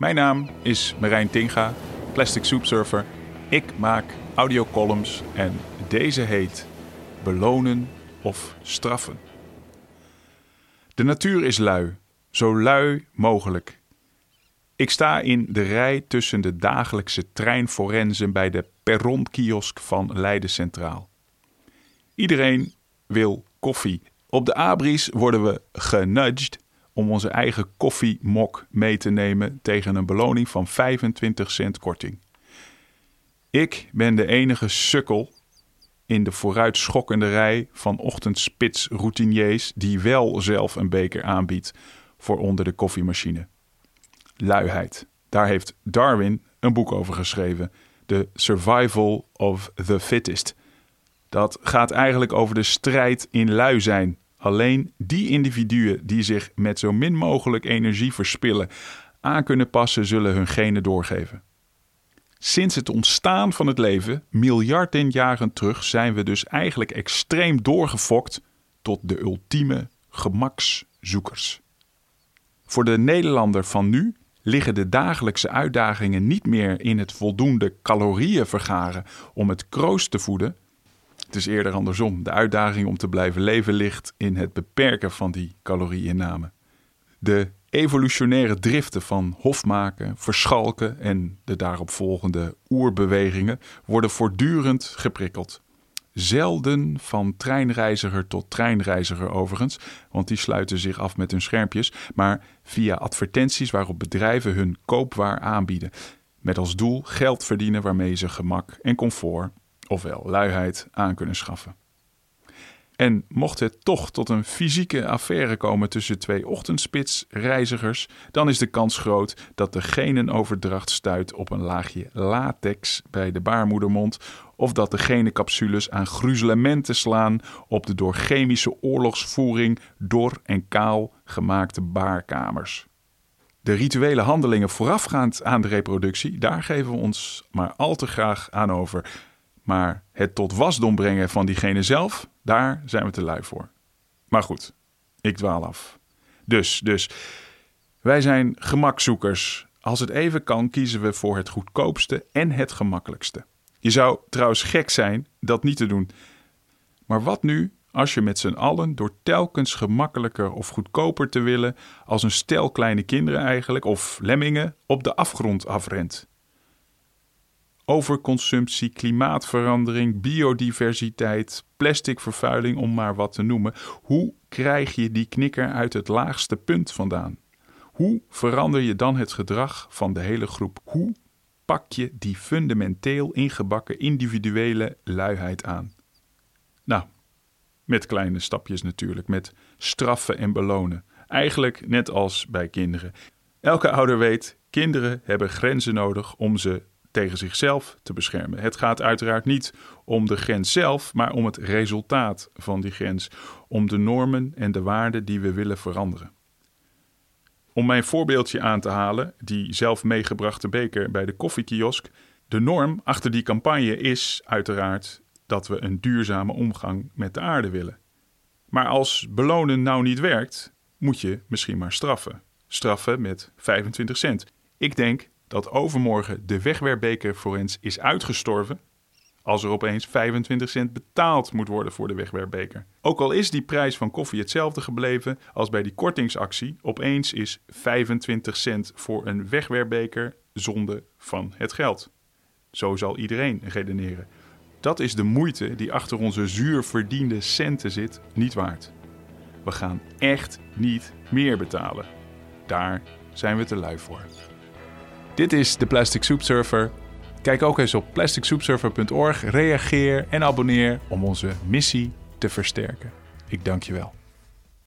Mijn naam is Marijn Tinga, Plastic Soup Surfer. Ik maak audiocolumns en deze heet Belonen of Straffen. De natuur is lui, zo lui mogelijk. Ik sta in de rij tussen de dagelijkse treinforensen bij de perronkiosk van Leiden Centraal. Iedereen wil koffie. Op de abris worden we genudged om onze eigen koffiemok mee te nemen tegen een beloning van 25 cent korting. Ik ben de enige sukkel in de vooruitschokkende rij van ochtendspits routiniers die wel zelf een beker aanbiedt voor onder de koffiemachine. Luiheid. Daar heeft Darwin een boek over geschreven. The Survival of the Fittest. Dat gaat eigenlijk over de strijd in lui zijn. Alleen die individuen die zich met zo min mogelijk energie verspillen aan kunnen passen, zullen hun genen doorgeven. Sinds het ontstaan van het leven, miljarden jaren terug, zijn we dus eigenlijk extreem doorgefokt tot de ultieme gemakszoekers. Voor de Nederlander van nu liggen de dagelijkse uitdagingen niet meer in het voldoende calorieën vergaren om het kroost te voeden. Het is eerder andersom. De uitdaging om te blijven leven ligt in het beperken van die calorieinname. De evolutionaire driften van hofmaken, verschalken en de daaropvolgende oerbewegingen worden voortdurend geprikkeld. Zelden van treinreiziger tot treinreiziger overigens, want die sluiten zich af met hun schermpjes, maar via advertenties waarop bedrijven hun koopwaar aanbieden, met als doel geld verdienen waarmee ze gemak en comfort, ofwel luiheid, aan kunnen schaffen. En mocht het toch tot een fysieke affaire komen tussen twee ochtendspitsreizigers, dan is de kans groot dat de genenoverdracht stuit op een laagje latex bij de baarmoedermond of dat de genencapsules aan gruzelementen slaan op de door chemische oorlogsvoering dor en kaal gemaakte baarkamers. De rituele handelingen voorafgaand aan de reproductie, daar geven we ons maar al te graag aan over. Maar het tot wasdom brengen van diegene zelf, daar zijn we te lui voor. Maar goed, ik dwaal af. Dus, dus, wij zijn gemakzoekers. Als het even kan, kiezen we voor het goedkoopste en het gemakkelijkste. Je zou trouwens gek zijn dat niet te doen. Maar wat nu als je met z'n allen door telkens gemakkelijker of goedkoper te willen, als een stel kleine kinderen eigenlijk, of lemmingen, op de afgrond afrent? Overconsumptie, klimaatverandering, biodiversiteit, plasticvervuiling, om maar wat te noemen. Hoe krijg je die knikker uit het laagste punt vandaan? Hoe verander je dan het gedrag van de hele groep? Hoe pak je die fundamenteel ingebakken individuele luiheid aan? Nou, met kleine stapjes natuurlijk, met straffen en belonen. Eigenlijk net als bij kinderen. Elke ouder weet, kinderen hebben grenzen nodig om ze tegen zichzelf te beschermen. Het gaat uiteraard niet om de grens zelf, maar om het resultaat van die grens, om de normen en de waarden die we willen veranderen. Om mijn voorbeeldje aan te halen, die zelf meegebrachte beker bij de koffiekiosk. De norm achter die campagne is uiteraard dat we een duurzame omgang met de aarde willen. Maar als belonen nou niet werkt, moet je misschien maar straffen. Straffen met 25 cent. Ik denk dat overmorgen de wegwerpbeker voor eens is uitgestorven als er opeens 25 cent betaald moet worden voor de wegwerpbeker. Ook al is die prijs van koffie hetzelfde gebleven als bij die kortingsactie, opeens is 25 cent voor een wegwerpbeker zonde van het geld. Zo zal iedereen redeneren. Dat is de moeite die achter onze zuur verdiende centen zit niet waard. We gaan echt niet meer betalen. Daar zijn we te lui voor. Dit is de Plastic Soup Surfer. Kijk ook eens op plasticsoupsurfer.org, reageer en abonneer om onze missie te versterken. Ik dank je wel.